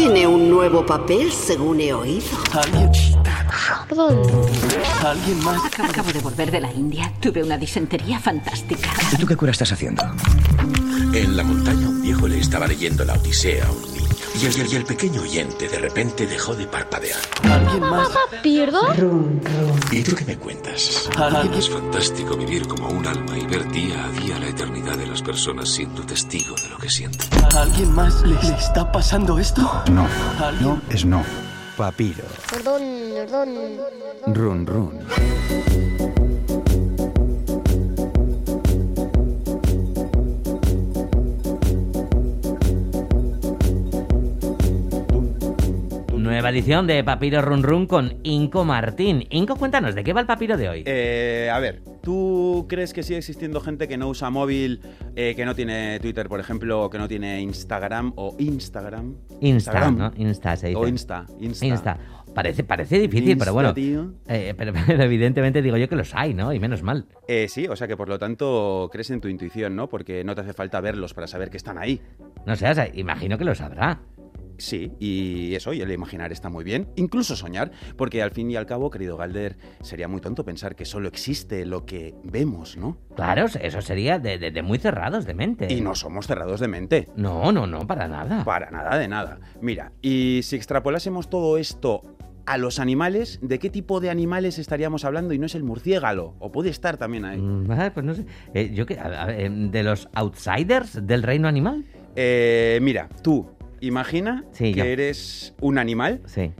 Tiene un nuevo papel, según he oído. Alguien. Perdón. Alguien más. Acabo de volver de la India. Tuve una disentería fantástica. ¿Y tú qué cura estás haciendo? En la montaña un viejo le estaba leyendo la Odisea a un Y el, y el pequeño oyente de repente dejó de parpadear. Alguien más. ¿Pierdo? ¿Y tú qué me cuentas? Alguien. Es fantástico vivir como un alma y ver día a día la eternidad de las personas siendo testigo de lo que sienten. ¿Alguien más le, le está pasando esto? No. ¿Alguien? No es no. Papiro. Perdón, perdón. Run, run. Nueva edición de Papiro Run Run con Inco Martín. Inco, cuéntanos, ¿de qué va el papiro de hoy? Eh, a ver, ¿tú crees que sigue existiendo gente que no usa móvil, eh, que no tiene Twitter, por ejemplo, o que no tiene Instagram o Instagram? Insta, Instagram. ¿no? Insta se dice. O Insta, Insta. Insta. Parece, parece difícil, Insta, pero bueno. eh, pero, pero evidentemente digo yo que los hay, ¿no? Y menos mal. Eh, sí, o sea que por lo tanto crees en tu intuición, ¿no? Porque no te hace falta verlos para saber que están ahí. No sé, o sea, imagino que lo sabrá. Sí, y eso, y el imaginar está muy bien, incluso soñar, porque al fin y al cabo, querido Galder, sería muy tonto pensar que solo existe lo que vemos, ¿no? Claro, eso sería de, de- de muy cerrados de mente. Y no somos cerrados de mente. No, no, no, para nada. Para nada de nada. Mira, y si extrapolásemos todo esto a los animales, ¿de qué tipo de animales estaríamos hablando? Y no es el murciégalo, o puede estar también ahí. Mm, ah, pues no sé. Eh, yo que, em, de los outsiders del reino animal. Eh, mira, tú, imagina Sí, que eres un animal Sí.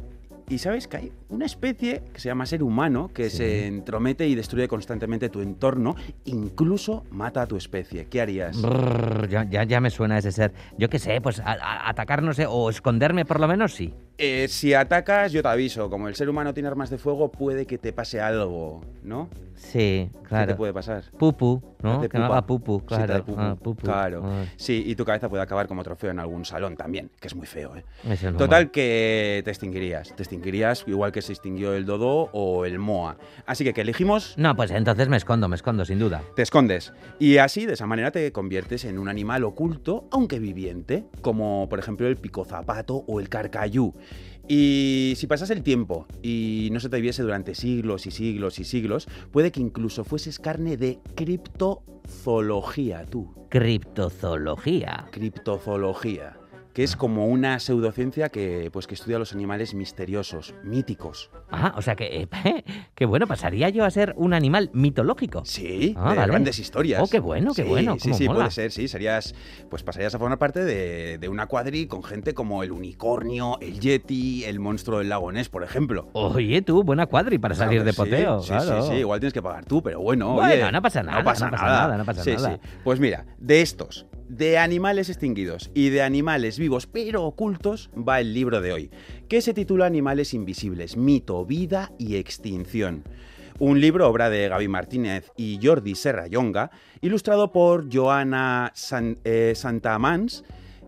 y sabes que hay una especie que se llama ser humano que Sí. se entromete y destruye constantemente tu entorno, incluso mata a tu especie. ¿Qué harías? Brrr, ya, ya, ya me suena ese ser. Yo qué sé, pues a- a- atacar, no sé, o esconderme por lo menos, sí. Eh, si atacas, yo te aviso. Como el ser humano tiene armas de fuego, puede que te pase algo, ¿no? Sí, ¿Qué claro. te puede pasar? Pupu, ¿no? Que haga pupu, Sí, claro. pupu. ah, pupu. Claro. Ah, Sí, y tu cabeza puede acabar como trofeo en algún salón también, que es muy feo, ¿eh? Total que te extinguirías. Te extinguirías igual que se extinguió el dodo o el moa. Así que, ¿qué elegimos? No, pues entonces me escondo, me escondo, sin duda. Te escondes. Y así, de esa manera, te conviertes en un animal oculto, aunque viviente, como por ejemplo el picozapato o el carcayú. Y si pasas el tiempo y no se te viese durante siglos y siglos y siglos, puede que incluso fueses carne de criptozoología, tú. Criptozoología. Criptozoología. Que es como una pseudociencia que, pues, que estudia los animales misteriosos, míticos. Ah, o sea que, eh, que bueno, pasaría yo a ser un animal mitológico. Sí, Ah, de vale. grandes historias. Oh, qué bueno, qué Sí, bueno, Sí, sí, mola. puede ser, sí. Serías, pues pasarías a formar parte de, de una cuadri con gente como el unicornio, el yeti, el monstruo del lago Ness, por ejemplo. Oye, tú, buena cuadri para salir de sí, poteo. Sí, claro. sí, sí, igual tienes que pagar tú, pero bueno, Bueno, oye, no pasa nada, No pasa no pasa nada, nada, no pasa nada. Pues mira, de estos, de animales extinguidos y de animales vivos pero ocultos, va el libro de hoy, que se titula Animales Invisibles, mito, vida y extinción. Un libro, obra de Gaby Martínez y Jordi Serrayonga, ilustrado por Joana San- eh, Santamans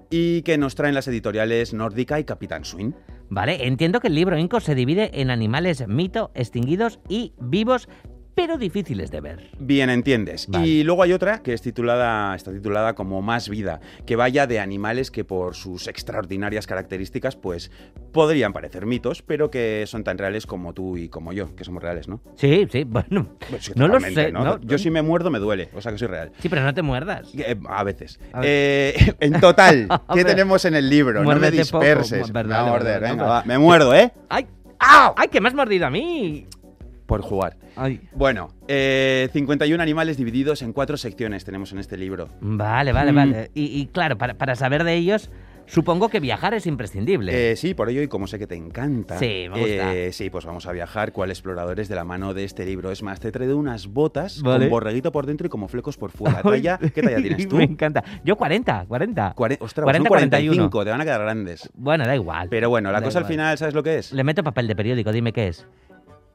y que nos traen las editoriales Nórdica y Capitán Swing. Vale, entiendo que el libro Inco se divide en animales mito, extinguidos y vivos, pero difíciles de ver. Bien, entiendes. Vale. Y luego hay otra que es titulada, está titulada como Más vida, que vaya de animales que por sus extraordinarias características, pues podrían parecer mitos, pero que son tan reales como tú y como yo, que somos reales, ¿no? Sí, sí, bueno. Pues sí, no lo sé. ¿no? no- yo si me muerdo me duele, o sea que soy real. Sí, pero no te muerdas. Eh, A veces. A. Eh, en total, ¿qué tenemos en el libro? No me poco, disperses. me verdad, venga, va. Me muerdo, ¿eh? ¡Ay! ¡Au! ¡Ay, que me has mordido a mí! Por jugar. Ay. Bueno, eh, 51 animales divididos en cuatro secciones tenemos en este libro. Vale, vale, Mm. vale. Y, y claro, para, para saber de ellos, supongo que viajar es imprescindible. Eh, sí, por ello, y como sé que te encanta. Sí, me gusta. eh, sí, pues vamos a viajar cual exploradores de la mano de este libro. Es más, te he traído unas botas Vale. con borreguito por dentro y como flecos por fuera. Talla- ¿Qué talla tienes tú? Me encanta. Yo 40, 40. Cuare- ostras, 40, son 45, 41. te van a quedar grandes. Bueno, da igual. Pero bueno, la Da cosa al final, ¿sabes lo que es? Le meto papel de periódico, dime qué es.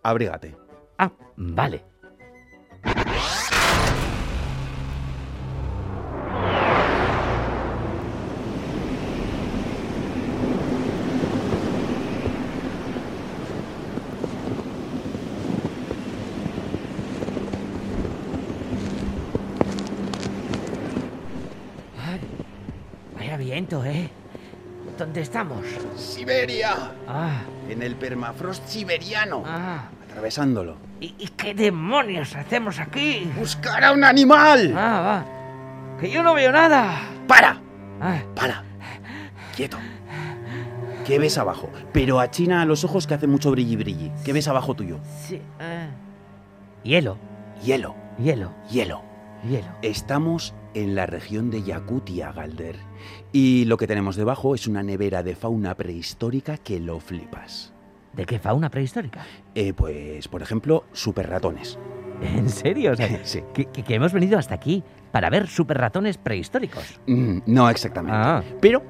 Abrígate. Ah, vale. Viento, ¿eh? ¿Dónde estamos? ¡Siberia! Ah, En el permafrost siberiano. ah. Atravesándolo. ¿Y, y qué demonios hacemos aquí? ¡Buscar a un animal! Ah, va. Que yo no veo nada. ¡Para! Ah, ¡Para! Quieto. ¿Qué ves abajo? Pero achina los ojos que hace mucho brilli brilli. ¿Qué ves abajo tuyo? sí. ah. Hielo, Hielo, hielo, hielo. hielo. Estamos en la región de Yakutia, Galder. Y lo que tenemos debajo es una nevera de fauna prehistórica que lo flipas. ¿De qué fauna prehistórica? Eh, pues, por ejemplo, super ratones. ¿En serio? O sea, Sí. que, que- que hemos venido hasta aquí para ver super ratones prehistóricos. Mm, no exactamente. Ah. Pero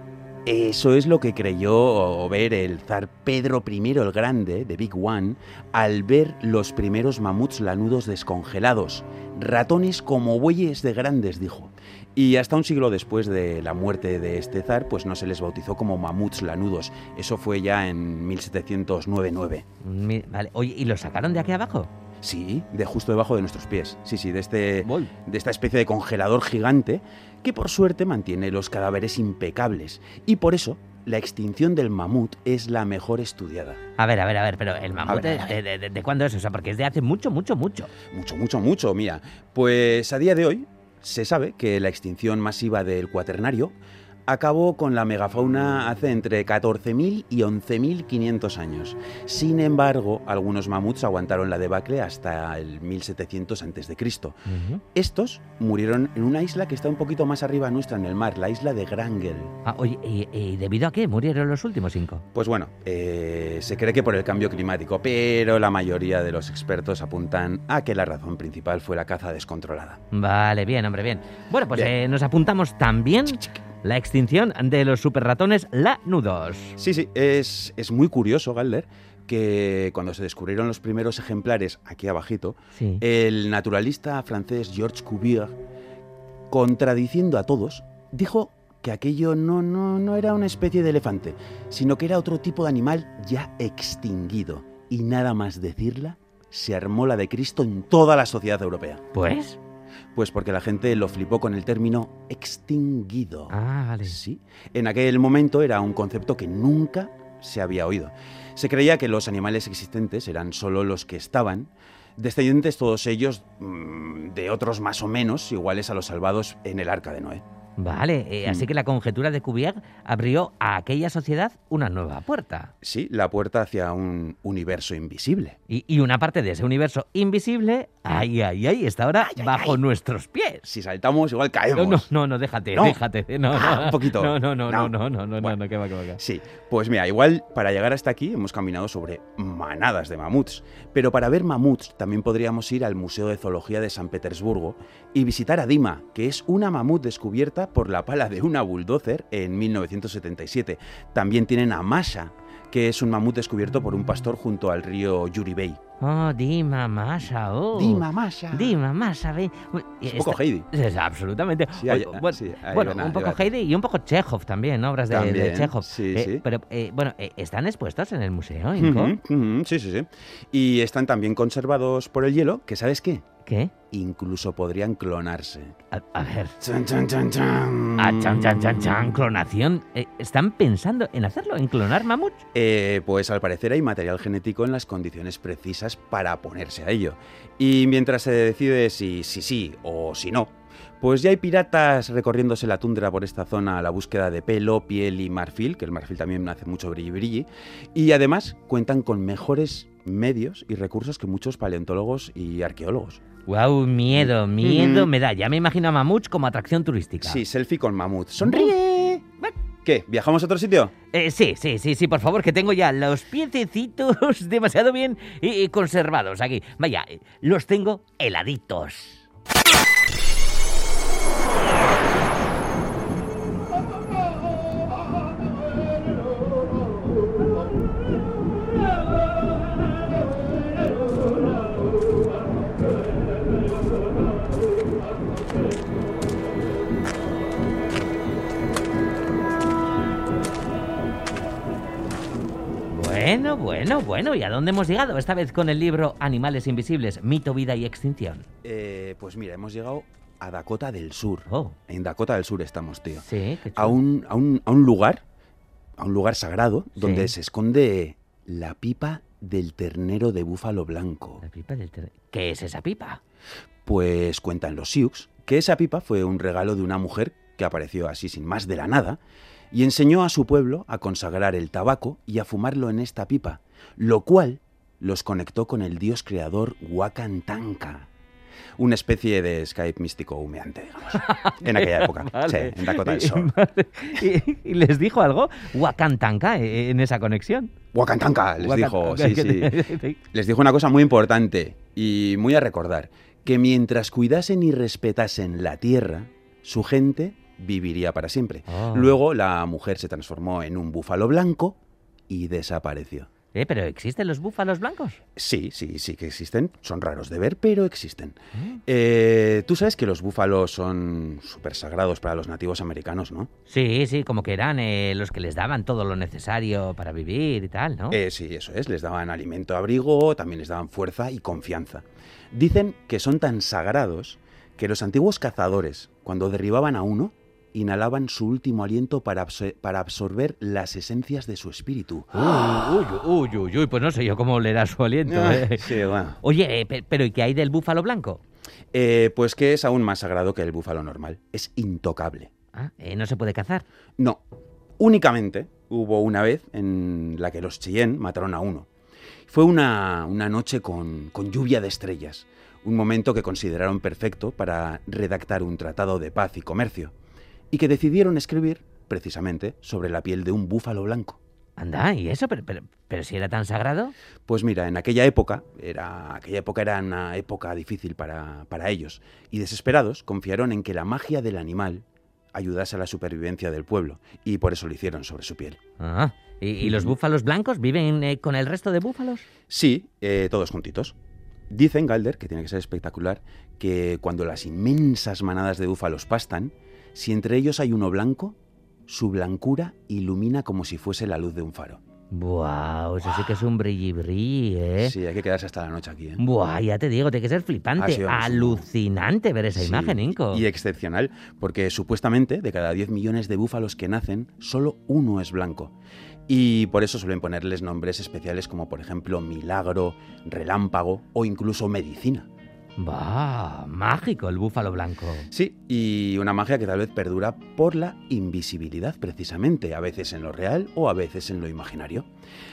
eso es lo que creyó ver el zar Pedro I el Grande, de Big One, al ver los primeros mamuts lanudos descongelados. Ratones como bueyes de grandes, dijo. Y hasta un siglo después de la muerte de este zar, pues no se les bautizó como mamuts lanudos. Eso fue ya en 1709-9. Mi- Vale. Oye, ¿y los sacaron de aquí abajo? Sí, de justo debajo de nuestros pies. Sí, sí, de este Voy. de esta especie de congelador gigante que por suerte mantiene los cadáveres impecables. Y por eso la extinción del mamut es la mejor estudiada. A ver, a ver, a ver, pero el mamut, ver, a de, de- de- de cuándo es? O sea, porque es de hace mucho, mucho, mucho. Mucho, mucho, mucho, mira. Pues a día de hoy se sabe que la extinción masiva del cuaternario acabó con la megafauna hace entre 14.000 y 11.500 años. Sin embargo, algunos mamuts aguantaron la debacle hasta el 1700 a.C. Estos murieron en una isla que está un poquito más arriba nuestra en el mar, la isla de Grangel. Ah, oye, ¿y, y debido a qué murieron los últimos cinco? Pues bueno, eh, se cree que por el cambio climático, pero la mayoría de los expertos apuntan a que la razón principal fue la caza descontrolada. Vale, bien, hombre, bien. Bueno, pues Bien. eh, nos apuntamos también la extinción de los superratones lanudos. Sí, sí, es, es muy curioso, Galder, que cuando se descubrieron los primeros ejemplares aquí abajito, Sí. el naturalista francés Georges Cuvier, contradiciendo a todos, dijo que aquello no, no, no era una especie de elefante, sino que era otro tipo de animal ya extinguido. Y nada más decirla, se armó la de Cristo en toda la sociedad europea. Pues. Pues porque la gente lo flipó con el término extinguido. Ah, vale. Sí. En aquel momento era un concepto que nunca se había oído. Se creía que los animales existentes eran solo los que estaban, descendientes todos ellos mm, de otros más o menos iguales a los salvados en el arca de Noé. Vale, eh, así Mm. que la conjetura de Cuvier abrió a aquella sociedad una nueva puerta. Sí, la puerta hacia un universo invisible. Y, y una parte de ese universo invisible, ay, ay, ay, está ahora bajo nuestros pies. Si saltamos, igual No, caemos. no, no, no, déjate, No. déjate. No, Ah, no, un poquito. No, no, no, no, No. no, no, no, no, Bueno. no, que va, que va, que va. Sí, pues mira, igual para llegar hasta aquí hemos caminado sobre manadas de mamuts, pero para ver mamuts también podríamos ir al Museo de Zoología de San Petersburgo y visitar a Dima, que es una mamut descubierta por la pala de una bulldozer en 1977. También tienen a Masha, que es un mamut descubierto por un pastor junto al río Yuri Bay. Oh, Dima Masha, oh. Dima Masha. Dima Masha, ve. Es un poco Heidi. Es, absolutamente. Sí, hay- bueno, sí, un poco. Heidi y un poco Chekhov también, ¿no? obras de, de Chekhov. sí, Eh, sí. Pero, eh, bueno, eh, ¿están expuestos en el museo, Inco? Sí, sí, sí. Y están también conservados por el hielo, que ¿sabes qué? ¿Qué? Incluso podrían clonarse. A, a ver. Chan, chan, chan, chan. Ah, chan, chan, chan, chan, clonación. Eh, ¿Están pensando en hacerlo, en clonar mamuts? Eh, pues al parecer hay material genético en las condiciones precisas para ponerse a ello. Y mientras se decide si sí sí o si no, pues ya hay piratas recorriéndose la tundra por esta zona a la búsqueda de pelo, piel y marfil, que el marfil también hace mucho brilli brilli, y además cuentan con mejores medios y recursos que muchos paleontólogos y arqueólogos. Wow, miedo, miedo Ujú. me da. Ya me imagino a mamuts como atracción turística. Sí, selfie con mamut. ¡Sonríe! ¿Qué? ¿Viajamos a otro sitio? Eh, sí, sí, sí, sí, por favor, que tengo ya los piececitos demasiado bien conservados aquí. Vaya, eh, los tengo heladitos. Bueno, bueno, ¿y a dónde hemos llegado? Esta vez con el libro Animales Invisibles, Mito, Vida y Extinción. Eh, pues mira, hemos llegado a Dakota del Sur. Oh, En Dakota del Sur estamos, tío. sí, qué chulo. A un, a un, a un lugar a un lugar sagrado donde se esconde la pipa del ternero de búfalo blanco. La pipa del ter- ¿Qué es esa pipa? Pues cuentan los Sioux que esa pipa fue un regalo de una mujer que apareció así sin más de la nada y enseñó a su pueblo a consagrar el tabaco y a fumarlo en esta pipa, lo cual los conectó con el dios creador Wakantanka. Una especie de Skype místico humeante, digamos. En aquella época. Vale. Sí, en Dakota del Sur. Vale. ¿Y, y les dijo algo? Wakantanka eh, en esa conexión. Wakantanka, les dijo, sí, sí. sí. Les dijo una cosa muy importante y muy a recordar, que mientras cuidasen y respetasen la tierra, su gente viviría para siempre. Ah. Luego la mujer se transformó en un búfalo blanco y desapareció. Eh, pero ¿existen los búfalos blancos? Sí, sí, sí que existen. Son raros de ver, pero existen. Mm. Eh, Tú sabes que los búfalos son súper sagrados para los nativos americanos, ¿no? Sí, sí, como que eran eh, los que les daban todo lo necesario para vivir y tal, ¿no? Sí, eso es. Les daban alimento, abrigo, también les daban fuerza y confianza. Dicen que son tan sagrados que los antiguos cazadores, cuando derribaban a uno, inhalaban su último aliento para, absor- para absorber las esencias de su espíritu. Uy, uy, uy, uy, pues no sé yo cómo leerá su aliento. Ah, eh. sí, bueno. Oye, eh, pe- pero ¿y qué hay del búfalo blanco? Eh, pues que es aún más sagrado que el búfalo normal. Es intocable. Ah, eh, no se puede cazar. No, únicamente hubo una vez en la que los Cheyenne mataron a uno. Fue una, una noche con, con lluvia de estrellas, un momento que consideraron perfecto para redactar un tratado de paz y comercio, y que decidieron escribir precisamente sobre la piel de un búfalo blanco. Anda, ¿y eso? Pero, pero, pero si era tan sagrado. Pues mira, en aquella época, era, aquella época era una época difícil para, para ellos, y desesperados confiaron en que la magia del animal ayudase a la supervivencia del pueblo, y por eso lo hicieron sobre su piel. Ah, ¿y, y los búfalos blancos viven eh, con el resto de búfalos? Sí, eh, todos juntitos. Dicen, Galder, que tiene que ser espectacular, que cuando las inmensas manadas de búfalos pastan, si entre ellos hay uno blanco, su blancura ilumina como si fuese la luz de un faro. Buah, eso sí que es un brilli ¿eh? Sí, hay que quedarse hasta la noche aquí. ¿eh? Buah, ya te digo, tiene que ser flipante, alucinante ver esa Sí, imagen, Inco. Y excepcional, porque supuestamente de cada 10 millones de búfalos que nacen, solo uno es blanco. Y por eso suelen ponerles nombres especiales como por ejemplo milagro, relámpago o incluso medicina. Bah, mágico el búfalo blanco. Sí, y una magia que tal vez perdura por la invisibilidad precisamente, a veces en lo real o a veces en lo imaginario.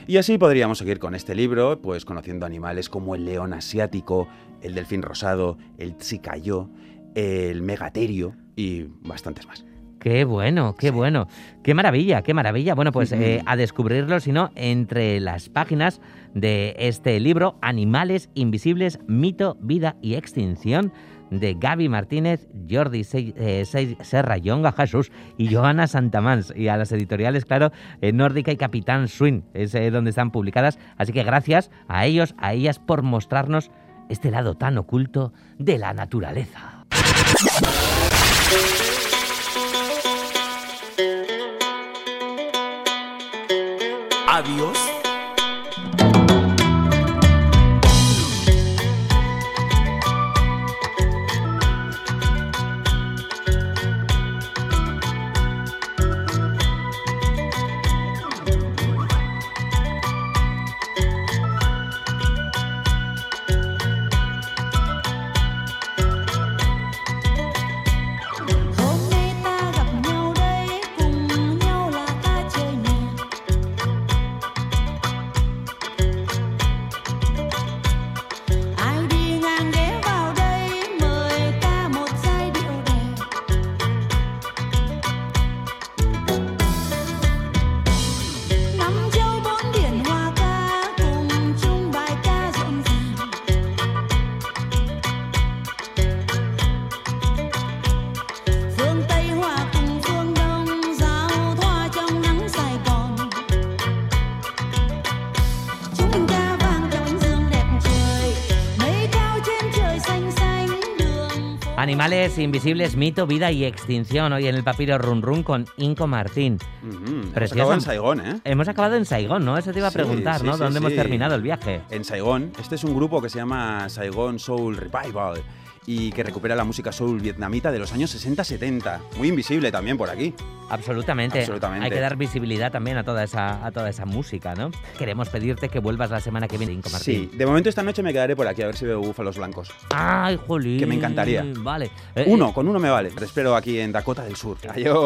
Y así podríamos seguir con este libro, pues conociendo animales como el león asiático, el delfín rosado, el tzicayó, el megaterio y bastantes más. Qué bueno, qué bueno. Qué maravilla, qué maravilla. Bueno, pues eh, a descubrirlo, si no, entre las páginas de este libro, Animales Invisibles, Mito, Vida y Extinción, de Gaby Martínez, Jordi eh, Se- Serra, Yonga Jesús y Joana Santamans. Y a las editoriales, claro, eh, Nórdica y Capitán Swing, es eh, donde están publicadas. Así que gracias a ellos, a ellas, por mostrarnos este lado tan oculto de la naturaleza. Adiós. Animales invisibles, mito, vida y extinción. Hoy en el papiro Run Run con Inco Martín. Ujú, hemos acabado en Saigón, ¿eh? Hemos acabado en Saigón, ¿no? Eso te iba a preguntar, sí, ¿no? sí, ¿Dónde hemos terminado el viaje? En Saigón. Este es un grupo que se llama Saigon Soul Revival. Y que recupera la música soul vietnamita de los años 60-70. Muy invisible también por aquí. Absolutamente. Absolutamente. Hay que dar visibilidad también a toda esa, a toda esa música, ¿no? Queremos pedirte que vuelvas la semana que viene, Inco Martín. Sí, de momento esta noche me quedaré por aquí a ver si veo búfalos blancos. Ay, jolín. Que me encantaría. Vale. Eh, Uno, con uno me vale. Te espero aquí en Dakota del Sur. Adiós.